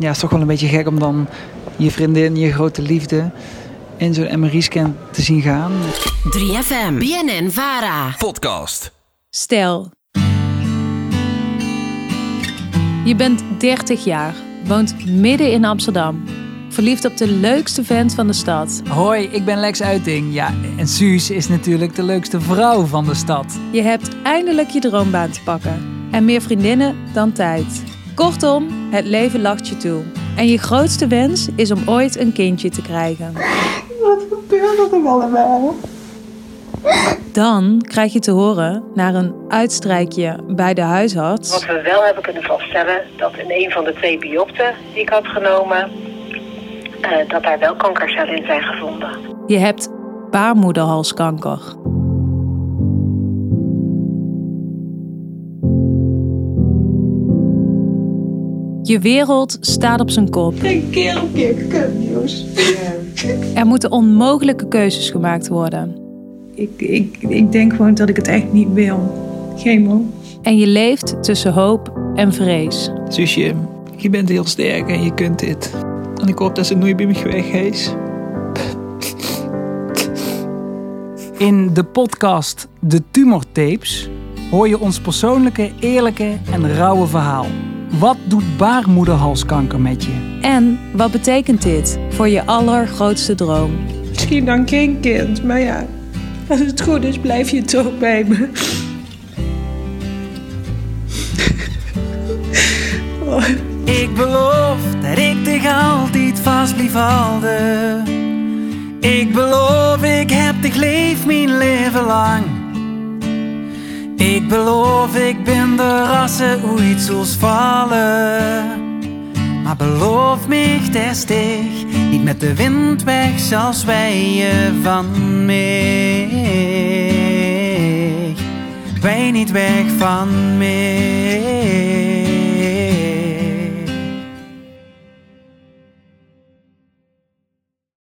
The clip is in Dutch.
Ja, het is toch wel een beetje gek om dan je vriendin, je grote liefde in zo'n MRI-scan te zien gaan. 3FM, BNN Vara. Podcast. Stel. Je bent 30 jaar, woont midden in Amsterdam. Verliefd op de leukste vent van de stad. Hoi, ik ben Lex Uiting. Ja, en Suus is natuurlijk de leukste vrouw van de stad. Je hebt eindelijk je droombaan te pakken. En meer vriendinnen dan tijd. Kortom, het leven lacht je toe. En je grootste wens is om ooit een kindje te krijgen. Wat gebeurt er allemaal? Dan krijg je te horen naar een uitstrijkje bij de huisarts. Wat we wel hebben kunnen vaststellen, dat in een van de twee biopten die ik had genomen, eh, dat daar wel kankercellen in zijn gevonden. Je hebt baarmoederhalskanker. Je wereld staat op zijn kop. Geen keer op keer kutnieuws. Er moeten onmogelijke keuzes gemaakt worden. Ik, ik, ik denk gewoon dat ik het echt niet wil. Chemo. En je leeft tussen hoop en vrees. Suusje, je bent heel sterk en je kunt dit. En ik hoop dat ze nooit bij me weg is. In de podcast De Tumortapes hoor je ons persoonlijke, eerlijke en rauwe verhaal. Wat doet baarmoederhalskanker met je? En wat betekent dit voor je allergrootste droom? Misschien dan geen kind, maar ja. Als het goed is, blijf je toch bij me. Oh, Ik beloof dat ik dich altijd vast blijf houden. Ik beloof, ik heb dich leef mijn leven lang. Ik beloof, ik ben de rassen ooit zoals vallen. Maar beloof me destig, niet met de wind weg zal zwijgen van mij. Wij niet weg van mij.